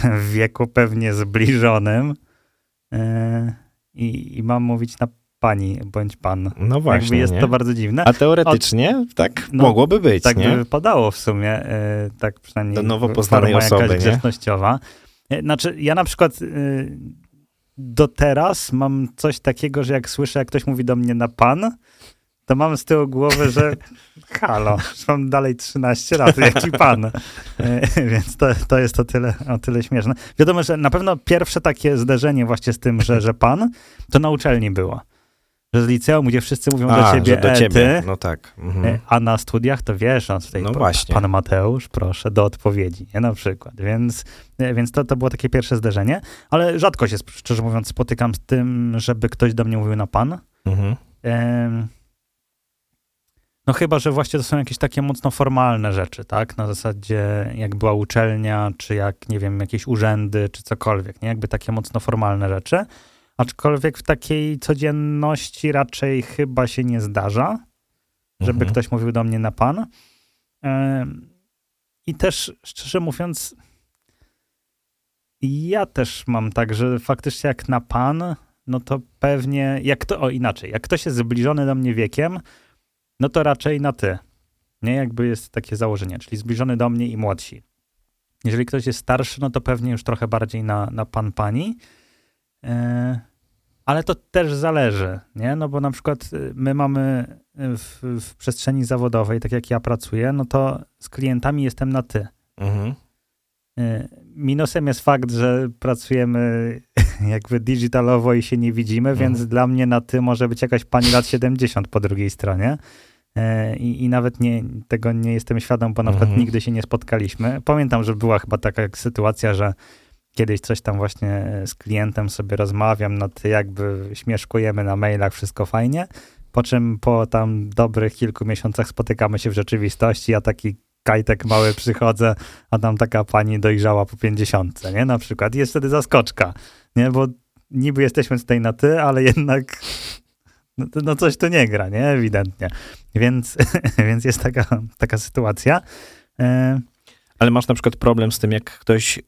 w wieku pewnie zbliżonym y, i, i mam mówić na pani bądź pan. No właśnie. Jakby jest nie? to bardzo dziwne. A teoretycznie Od, tak no, mogłoby być. Tak nie? by wypadało w sumie, e, tak przynajmniej. Do nowo poznanej osoby. Jakaś grzecznościowa. E, znaczy, ja na przykład e, do teraz mam coś takiego, że jak słyszę, jak ktoś mówi do mnie na pan, to mam z tyłu głowy, że halo, mam dalej 13 lat, jaki pan. Więc to, to jest o tyle, o tyle śmieszne. Wiadomo, że na pewno pierwsze takie zderzenie właśnie z tym, że, że pan, to na uczelni było że z liceum, gdzie wszyscy mówią a, do ciebie, do ciebie. Ty, no tak. Mhm. E, a na studiach to wiesz, no tutaj no właśnie. pan Mateusz, proszę, do odpowiedzi, nie, na przykład. Więc, e, więc to, to było takie pierwsze zderzenie, ale rzadko się, szczerze mówiąc, spotykam z tym, żeby ktoś do mnie mówił na pan. Mhm. no chyba, że właśnie to są jakieś takie mocno formalne rzeczy, tak? Na zasadzie jak była uczelnia, czy jak, nie wiem, jakieś urzędy, czy cokolwiek, nie? Jakby takie mocno formalne rzeczy. Aczkolwiek w takiej codzienności raczej chyba się nie zdarza, żeby Mhm. ktoś mówił do mnie na pan. I też, szczerze mówiąc, ja też mam tak, że faktycznie jak na pan, no to pewnie, jak to, o inaczej, jak ktoś jest zbliżony do mnie wiekiem, no to raczej na ty. Nie, jakby jest takie założenie, czyli zbliżony do mnie i młodsi. Jeżeli ktoś jest starszy, no to pewnie już trochę bardziej na, na pan, pani. E, ale to też zależy, nie? No bo na przykład y, my mamy y, w, w przestrzeni zawodowej, tak jak ja pracuję, no to z klientami jestem na ty. Mhm. Y, Minusem jest fakt, że pracujemy jakby digitalowo i się nie widzimy, Mhm. więc dla mnie na ty może być jakaś pani lat 70 po drugiej stronie. I, I nawet nie, tego nie jestem świadom, bo na przykład Mhm. nigdy się nie spotkaliśmy. Pamiętam, że była chyba taka sytuacja, że kiedyś coś tam właśnie z klientem sobie rozmawiam, ty jakby śmieszkujemy na mailach, wszystko fajnie, po czym po tam dobrych kilku miesiącach spotykamy się w rzeczywistości, ja taki kajtek mały przychodzę, a tam taka pani dojrzała po 50, nie? Na przykład. Jest wtedy zaskoczka, nie? Bo niby jesteśmy tutaj na ty, ale jednak no, no coś tu nie gra, nie? Ewidentnie. Więc, więc jest taka, taka sytuacja. E, Ale masz na przykład problem z tym, jak ktoś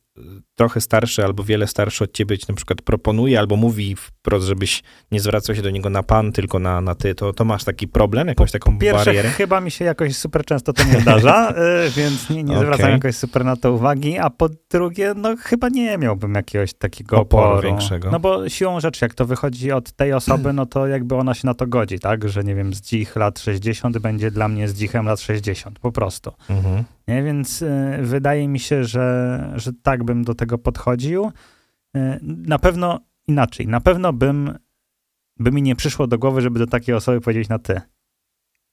trochę starszy albo wiele starszy od ciebie ci na przykład proponuje albo mówi wprost, żebyś nie zwracał się do niego na pan, tylko na, na ty, to, to masz taki problem, jakąś taką Pierwsze, barierę? chyba mi się jakoś super często to nie zdarza, e, więc nie, nie zwracam Okej. jakoś super na to uwagi, a po drugie, no chyba nie miałbym jakiegoś takiego Oporu oporu. większego. No bo siłą rzeczy, jak to wychodzi od tej osoby, no to jakby ona się na to godzi, tak? Że nie wiem, z dzich lat 60 będzie dla mnie z dzichem lat 60, po prostu. Mhm. Nie? Więc y, wydaje mi się, że, że tak bym do tego podchodził. Y, na pewno inaczej. Na pewno bym, by mi nie przyszło do głowy, żeby do takiej osoby powiedzieć na ty.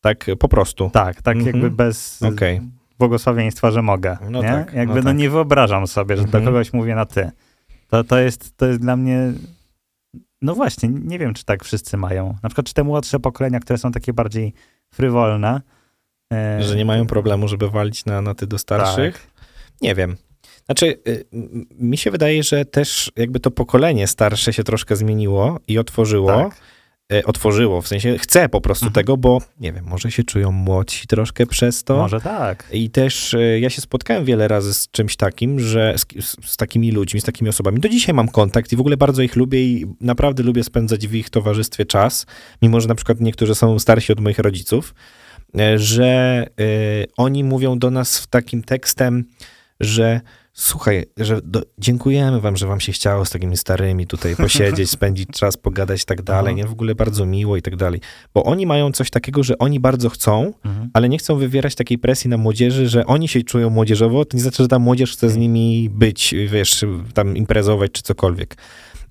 Tak po prostu. Tak, tak Mhm. jakby bez Okej. błogosławieństwa, że mogę. No nie? tak, jakby no no, tak. nie wyobrażam sobie, że Mhm. do kogoś mówię na ty. To, to, jest, to jest dla mnie... No właśnie, nie wiem, czy tak wszyscy mają. Na przykład, czy te młodsze pokolenia, które są takie bardziej frywolne. e, Że nie mają problemu, żeby walić na, na ty do starszych? Tak. Nie wiem. Znaczy, y, mi się wydaje, że też jakby to pokolenie starsze się troszkę zmieniło i otworzyło. Tak. y, Otworzyło, w sensie chce po prostu Mhm. tego, bo nie wiem, może się czują młodsi troszkę przez to. Może tak. I też y, ja się spotkałem wiele razy z czymś takim, że z, z, takimi ludźmi, z takimi osobami. Do dzisiaj mam kontakt i w ogóle bardzo ich lubię i naprawdę lubię spędzać w ich towarzystwie czas, mimo że na przykład niektórzy są starsi od moich rodziców, że y, oni mówią do nas w takim tekstem, że słuchaj, że do, dziękujemy wam, że wam się chciało z takimi starymi tutaj posiedzieć, spędzić czas, pogadać i tak dalej, Aha. nie? W ogóle bardzo miło i tak dalej. Bo oni mają coś takiego, że oni bardzo chcą, Mhm. ale nie chcą wywierać takiej presji na młodzieży, że oni się czują młodzieżowo, to nie znaczy, że ta młodzież chce z nimi być, wiesz, tam imprezować czy cokolwiek.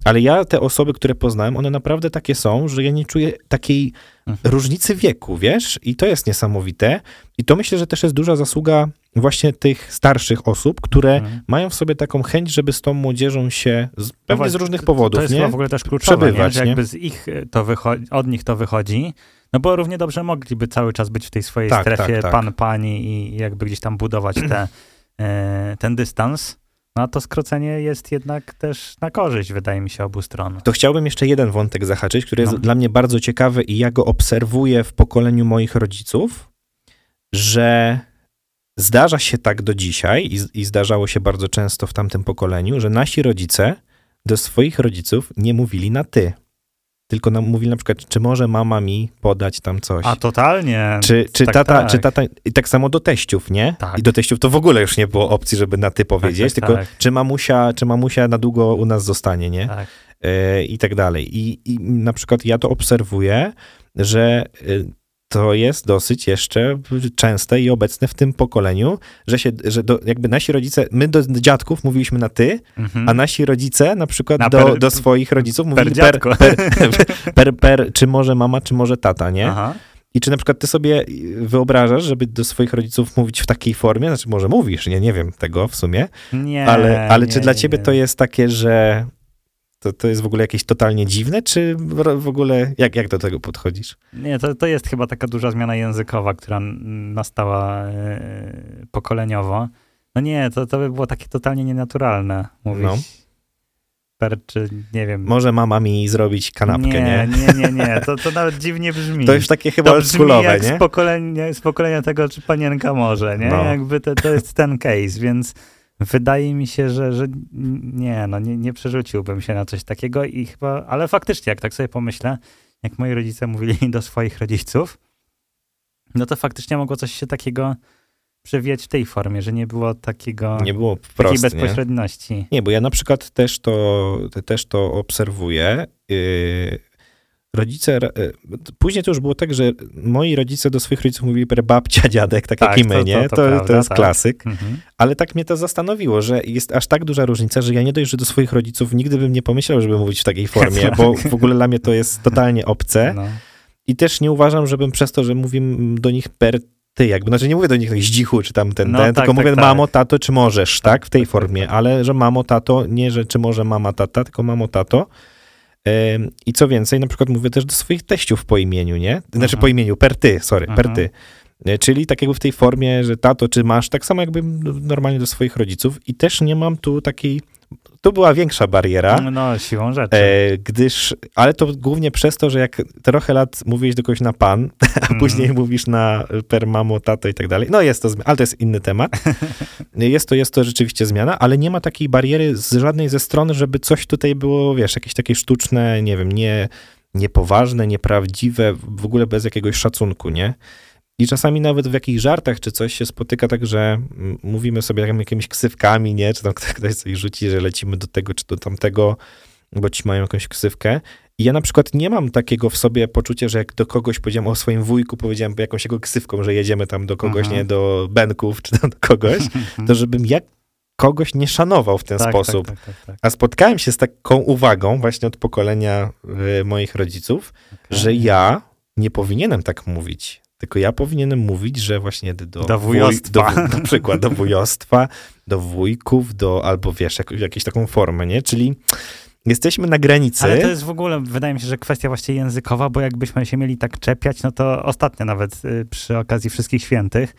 Ale ja, te osoby, które poznałem, one naprawdę takie są, że ja nie czuję takiej Mhm. różnicy wieku, wiesz? I to jest niesamowite. I to myślę, że też jest duża zasługa właśnie tych starszych osób, które Mhm. mają w sobie taką chęć, żeby z tą młodzieżą się, z, pewnie z różnych To powodów, jest nie? w ogóle też kluczowe, nie? Przebywać, że nie? jakby z ich to wychodzi, od nich to wychodzi, no bo równie dobrze mogliby cały czas być w tej swojej Tak, strefie tak, tak. pan, pani i jakby gdzieś tam budować te, e, ten dystans. No a to skrócenie jest jednak też na korzyść, wydaje mi się, obu stron. To chciałbym jeszcze jeden wątek zahaczyć, który jest No. dla mnie bardzo ciekawy i ja go obserwuję w pokoleniu moich rodziców, że zdarza się tak do dzisiaj i, i zdarzało się bardzo często w tamtym pokoleniu, że nasi rodzice do swoich rodziców nie mówili na ty. Tylko nam mówili na przykład, czy może mama mi podać tam coś. A totalnie. Czy, czy, tak, tata, tak. czy tata, i tak samo do teściów, nie? Tak. I do teściów to w ogóle już nie było opcji, żeby na ty powiedzieć, tak, tylko tak. czy mamusia, czy mamusia na długo u nas zostanie, nie? Tak. e, i tak dalej. I, I na przykład ja to obserwuję, że e, to jest dosyć jeszcze częste i obecne w tym pokoleniu, że się, że do, jakby nasi rodzice, my do dziadków mówiliśmy na ty, Mhm. a nasi rodzice na przykład Na do, per- do swoich rodziców mówili per, per, per, per, czy może mama, czy może tata, nie? Aha. I czy na przykład ty sobie wyobrażasz, żeby do swoich rodziców mówić w takiej formie? Znaczy może mówisz, nie, nie wiem tego w sumie, Nie, ale, ale nie, czy dla ciebie nie. to jest takie, że to, to jest w ogóle jakieś totalnie dziwne, czy w ogóle jak, jak do tego podchodzisz? Nie, to, to jest chyba taka duża zmiana językowa, która nastała e, pokoleniowo. No nie, to, to by było takie totalnie nienaturalne mówić. No. per, czy nie wiem. Może mama mi zrobić kanapkę, nie? nie? Nie, nie, nie, to, to nawet dziwnie brzmi. To już takie chyba oldschoolowe, nie? Z pokolenia, z pokolenia tego, czy panienka może, nie? No. Jakby to, to jest ten case, więc wydaje mi się, że, że nie, no nie, nie przerzuciłbym się na coś takiego i chyba, ale faktycznie, jak tak sobie pomyślę, jak moi rodzice mówili do swoich rodziców, no to faktycznie mogło coś się takiego przewijać w tej formie, że nie było takiego, Nie było takiej wprost, nie? bezpośredności. Nie, bo ja na przykład też to, też to obserwuję. Yy, rodzice, yy, później to już było tak, że moi rodzice do swoich rodziców mówili per babcia, dziadek, tak, Tak, jak i my, to- nie? to- to To, prawda, jest tak. klasyk. Mhm. Ale tak mnie to zastanowiło, że jest aż tak duża różnica, że ja nie dość, że do swoich rodziców nigdy bym nie pomyślał, żeby mówić w takiej formie, Tak. bo w ogóle dla mnie to jest totalnie obce. No. I też nie uważam, żebym przez to, że mówię do nich per ty, jakby, znaczy nie mówię do nich no, zdzichu, czy tam ten, No ten tak, tylko tak, mówię tak. mamo, tato, czy możesz, tak, Tak, w tej tak, tak, formie, ale że mamo, tato, nie, że czy może mama, tata, tylko mamo, tato. I co więcej, na przykład mówię też do swoich teściów po imieniu, nie? Znaczy Mhm. po imieniu, per ty, sorry, per Mhm. ty. E, Czyli tak jakby w tej formie, że tato, czy masz, tak samo jakby normalnie do swoich rodziców i też nie mam tu takiej, tu była większa bariera, No, siłą rzeczy. e, gdyż, ale to głównie przez to, że jak trochę lat mówiłeś do kogoś na pan, a Mhm. później mówisz na per mamo, tato i tak dalej, no jest to ale to jest inny temat. Jest to, jest to rzeczywiście zmiana, ale nie ma takiej bariery z żadnej ze stron, żeby coś tutaj było, wiesz, jakieś takie sztuczne, nie wiem, nie, niepoważne, nieprawdziwe, w ogóle bez jakiegoś szacunku, nie? I czasami nawet w jakichś żartach czy coś się spotyka tak, że mówimy sobie jak- jakimiś ksywkami, nie? Czy tam ktoś coś rzuci, że lecimy do tego czy do tamtego, bo ci mają jakąś ksywkę. I ja na przykład nie mam takiego w sobie poczucia, że jak do kogoś powiedziałem o swoim wujku, powiedziałem jakąś jego ksywką, że jedziemy tam do kogoś, Mhm. nie? Do Benków czy tam do kogoś, to żebym ja kogoś nie szanował w ten Tak, sposób. Tak, tak, tak, tak. A spotkałem się z taką uwagą właśnie od pokolenia y, moich rodziców, że ja nie powinienem tak mówić. Tylko ja powinienem mówić, że właśnie do, Do wujostwa. Wuj, do, na przykład do wujostwa, do wujków, do, albo wiesz, jak, jakąś taką formę, nie? Czyli jesteśmy na granicy. Ale to jest w ogóle, wydaje mi się, że kwestia właśnie językowa, bo jakbyśmy się mieli tak czepiać, no to ostatnio nawet y, przy okazji Wszystkich Świętych,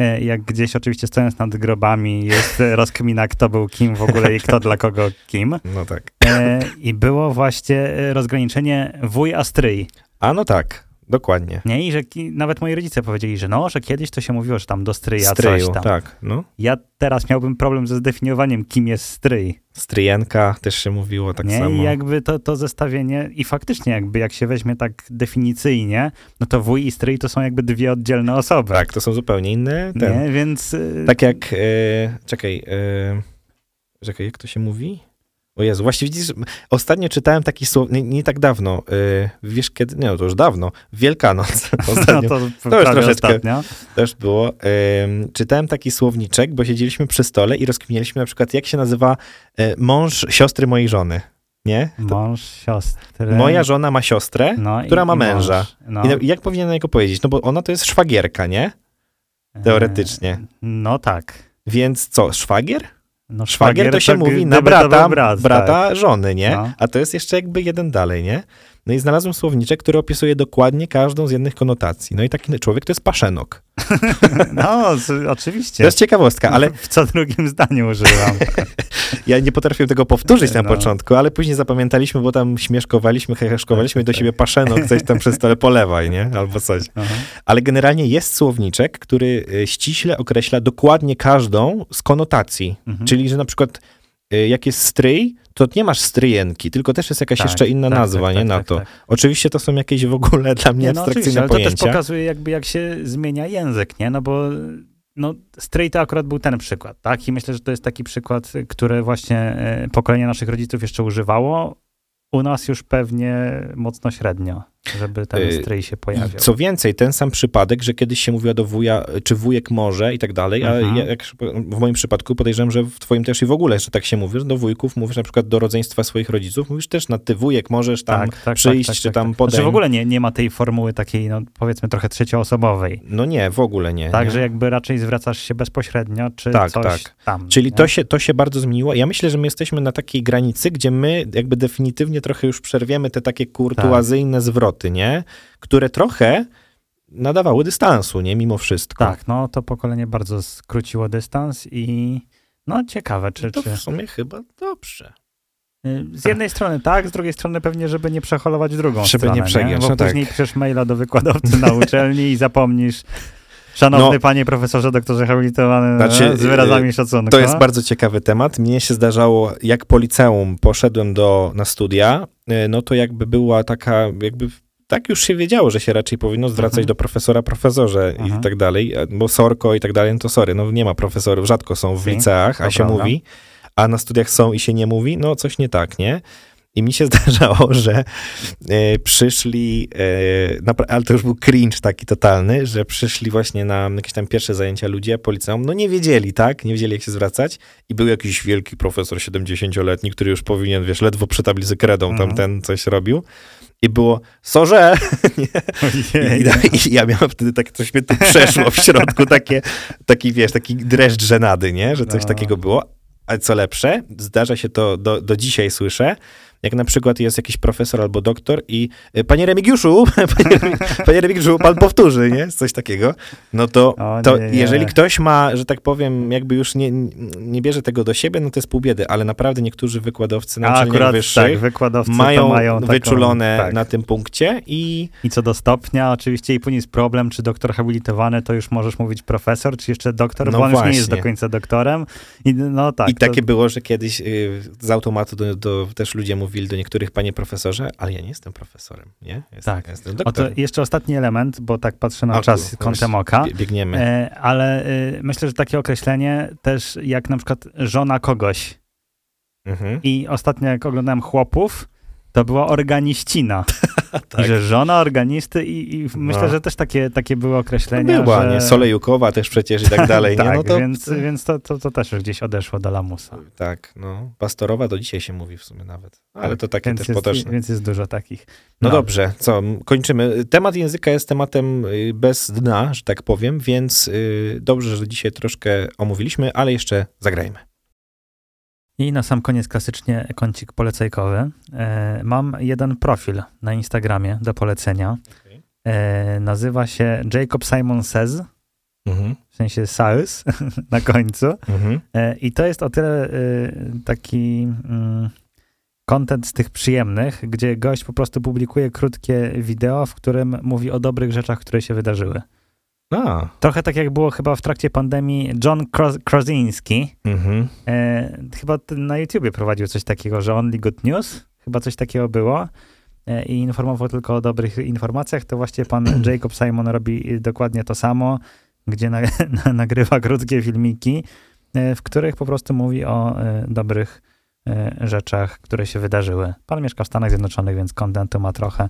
y, jak gdzieś oczywiście stojąc nad grobami jest rozkmina, kto był kim w ogóle i kto dla kogo kim. No tak. E, I było właśnie y, rozgraniczenie wuj a stryj. A no tak, dokładnie. Nie? I że nawet moi rodzice powiedzieli, że no, że kiedyś to się mówiło, że tam do stryja Stryju, coś tam. tak. No. Ja teraz miałbym problem ze zdefiniowaniem, kim jest stryj. Stryjenka też się mówiło tak nie? samo. I jakby to, to zestawienie, i faktycznie jakby jak się weźmie tak definicyjnie, no to wuj i stryj to są jakby dwie oddzielne osoby. Tak, to są zupełnie inne. Ten. Nie? Więc... y, Tak jak, e, czekaj, e, czekaj, jak to się mówi? O Jezu, właśnie widzisz, ostatnio czytałem taki słow, nie, nie tak dawno, e, wiesz kiedy, nie, no to już dawno, Wielkanoc, No ostatnio to, już prawie troszeczkę. ostatnio. też było, e, czytałem taki słowniczek, bo siedzieliśmy przy stole i rozkminialiśmy na przykład, jak się nazywa e, mąż siostry mojej żony, nie? To, Mąż, siostry. moja żona ma siostrę, no, która i, ma męża. Mąż. No. i na, jak powinienem na niego powiedzieć? No bo ona to jest szwagierka, nie? Teoretycznie. E, No tak. Więc co, szwagier? No, Szwagier to się mówi na brata, brat, brata tak. żony, nie? No. A to jest jeszcze jakby jeden dalej, nie? No i znalazłem słowniczek, który opisuje dokładnie każdą z jednych konotacji. No i taki człowiek to jest paszenok. No, oczywiście. To jest ciekawostka, ale W co drugim zdaniu używam. ja nie potrafiłem tego powtórzyć na No. początku, ale później zapamiętaliśmy, bo tam śmieszkowaliśmy, heheszkowaliśmy do Tak, siebie paszenok, coś tam przez stole polewaj, nie? Albo coś. Aha. Ale generalnie jest słowniczek, który y, ściśle określa dokładnie każdą z konotacji. Mhm. Czyli, że na przykład y, jak jest stryj, to nie masz stryjenki, tylko też jest jakaś Tak, jeszcze inna tak, nazwa, tak, nie tak, na tak, to. tak. Oczywiście to są jakieś w ogóle dla mnie Nie, no abstrakcyjne ale to też pojęcia. pokazuje jakby jak się zmienia język, nie? No bo no, stryj to akurat był ten przykład, tak? I myślę, że to jest taki przykład, który właśnie e, pokolenie naszych rodziców jeszcze używało. U nas już pewnie mocno średnio, żeby ten Y, stryj się I pojawiał. co więcej, ten sam przypadek, że kiedyś się mówiło do wuja, czy wujek może i tak dalej, a Mhm. ja, jak, w moim przypadku podejrzewam, że w twoim też i w ogóle jeszcze tak się mówi, że do wujków mówisz na przykład do rodzeństwa swoich rodziców, mówisz też na ty wujek możesz tam przyjść, czy tam tak. podejść. Znaczy w ogóle nie, nie ma tej formuły takiej, no powiedzmy trochę trzecioosobowej. No nie, w ogóle nie. Tak, nie? jakby raczej zwracasz się bezpośrednio, czy Tak, coś tak. tam. Czyli nie? to się, to się bardzo zmieniło. Ja myślę, że my jesteśmy na takiej granicy, gdzie my jakby definitywnie trochę już przerwiemy te takie kurtuazyjne zwroty, nie? Które trochę nadawały dystansu, nie? Mimo wszystko. Tak, no to pokolenie bardzo skróciło dystans i no ciekawe, czy... To w sumie chyba dobrze. Y, Z jednej strony tak, z drugiej strony pewnie, żeby nie przeholować drugą Żeby stronę. nie przegiąć, Bo no tak. później piszesz maila do wykładowcy na uczelni i zapomnisz Szanowny No. panie profesorze, doktorze habilitowany, Znaczy, e, z wyrazami szacunku. To jest bardzo ciekawy temat. Mnie się zdarzało, jak po liceum poszedłem do, na studia, y, no to jakby była taka, jakby tak już się wiedziało, że się raczej powinno zwracać Mhm. do profesora, profesorze Mhm. i tak dalej, e, bo sorko i tak dalej, no to sorry, no nie ma profesorów, rzadko są w liceach, a się mówi, a na studiach są i się nie mówi, no coś nie tak, nie? I mi się zdarzało, że e, przyszli, e, napra- ale to już był cringe taki totalny, że przyszli właśnie na jakieś tam pierwsze zajęcia ludzie po liceum, no nie wiedzieli, tak? Nie wiedzieli, jak się zwracać. I był jakiś wielki profesor 70-letni, który już powinien, wiesz, ledwo przy tablicy kredą tam Mhm. ten coś robił. I było, sorze! I, I ja miałem wtedy tak, coś mnie tu przeszło w środku, takie, taki, wiesz, taki dreszcz żenady, nie? Że coś No. takiego było. Ale co lepsze, zdarza się to, do, do dzisiaj słyszę, jak na przykład jest jakiś profesor albo doktor i y, panie Remigiuszu, panie, panie Remigiuszu, pan powtórzy, nie? Coś takiego. No to, to nie, nie. jeżeli ktoś ma, że tak powiem, jakby już nie, nie bierze tego do siebie, no to jest pół biedy, ale naprawdę niektórzy wykładowcy na uczelniach wyższych tak, wykładowcy mają, mają taką, wyczulone tak. na tym punkcie i I co do stopnia, oczywiście i później jest problem, czy doktor habilitowany, to już możesz mówić profesor, czy jeszcze doktor, No bo on już nie jest do właśnie. końca doktorem. I no tak. I takie to, było, że kiedyś y, z automatu do, do, też ludzie mówili do niektórych, panie profesorze, ale ja nie jestem profesorem, nie? Jestem, Tak. jestem o, to doktorem. jeszcze ostatni element, bo tak patrzę na A, czas kątem oka. bie- Biegniemy. E, ale e, myślę, że takie określenie też jak na przykład żona kogoś. Mhm. I ostatnio jak oglądałem chłopów, to była organiścina. Tak. I że żona organisty i, i myślę, No. że też takie, takie były No określenia, była, że... nie? Solejukowa też przecież i tak dalej, nie? tak, No to, więc, więc to, to, to też już gdzieś odeszło do lamusa. Tak, no. Pastorowa do dzisiaj się mówi w sumie nawet. Ale Tak, to takie więc też jest, potoczne. Więc jest dużo takich. No dobrze, co, kończymy. Temat języka jest tematem y, bez dna, że tak powiem, więc y, dobrze, że dzisiaj troszkę omówiliśmy, ale jeszcze zagrajmy. I na sam koniec klasycznie kącik polecajkowy. E, mam jeden profil na Instagramie do polecenia. E, nazywa się Jacob Simon Says, Mhm. w sensie Says na końcu. Mhm. E, I to jest o tyle e, taki mm, content z tych przyjemnych, gdzie gość po prostu publikuje krótkie wideo, w którym mówi o dobrych rzeczach, które się wydarzyły. A, Trochę tak jak było chyba w trakcie pandemii John Krasinski, mhm. e, chyba na YouTubie prowadził coś takiego, że Only Good News, chyba coś takiego było e, i informował tylko o dobrych informacjach, to właśnie pan Jacob Simon robi dokładnie to samo, gdzie na, na, nagrywa krótkie filmiki, e, w których po prostu mówi o e, dobrych rzeczach, które się wydarzyły. Pan mieszka w Stanach Zjednoczonych, więc kontentu ma trochę.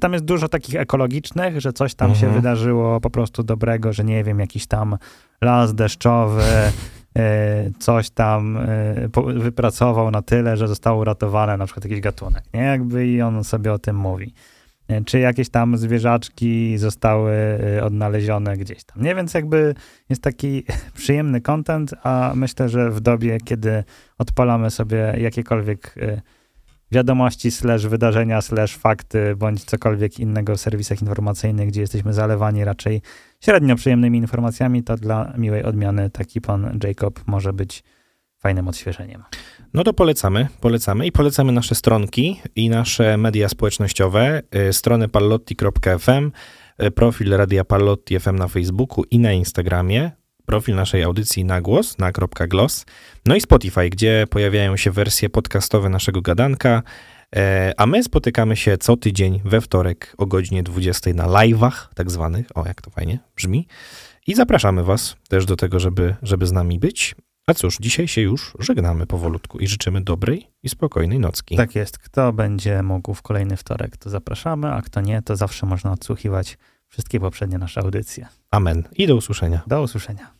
Tam jest dużo takich ekologicznych, że coś tam się Mhm. wydarzyło po prostu dobrego, że nie wiem, jakiś tam las deszczowy, e, coś tam e, wypracował na tyle, że zostało uratowane na przykład jakiś gatunek, nie? Jakby i on sobie o tym mówi. Czy jakieś tam zwierzaczki zostały e, odnalezione gdzieś tam. Nie, więc jakby jest taki przyjemny content, a myślę, że w dobie, kiedy odpalamy sobie jakiekolwiek e, wiadomości, slash wydarzenia, slash fakty, bądź cokolwiek innego w serwisach informacyjnych, gdzie jesteśmy zalewani raczej średnio przyjemnymi informacjami, to dla miłej odmiany taki pan Jacob może być fajnym odświeżeniem. No to polecamy, polecamy i polecamy nasze stronki i nasze media społecznościowe, y, stronę pallotti.fm, y, profil Radia Pallotti FM na Facebooku i na Instagramie, profil naszej audycji na głos, na .glos, no i Spotify, gdzie pojawiają się wersje podcastowe naszego gadanka, e, a my spotykamy się co tydzień we wtorek o godzinie 20 na live'ach tak zwanych, o jak to fajnie brzmi, i zapraszamy was też do tego, żeby, żeby z nami być. A cóż, dzisiaj się już żegnamy powolutku i życzymy dobrej i spokojnej nocki. Tak jest. Kto będzie mógł w kolejny wtorek, to zapraszamy, a kto nie, to zawsze można odsłuchiwać wszystkie poprzednie nasze audycje. Amen i do usłyszenia. Do usłyszenia.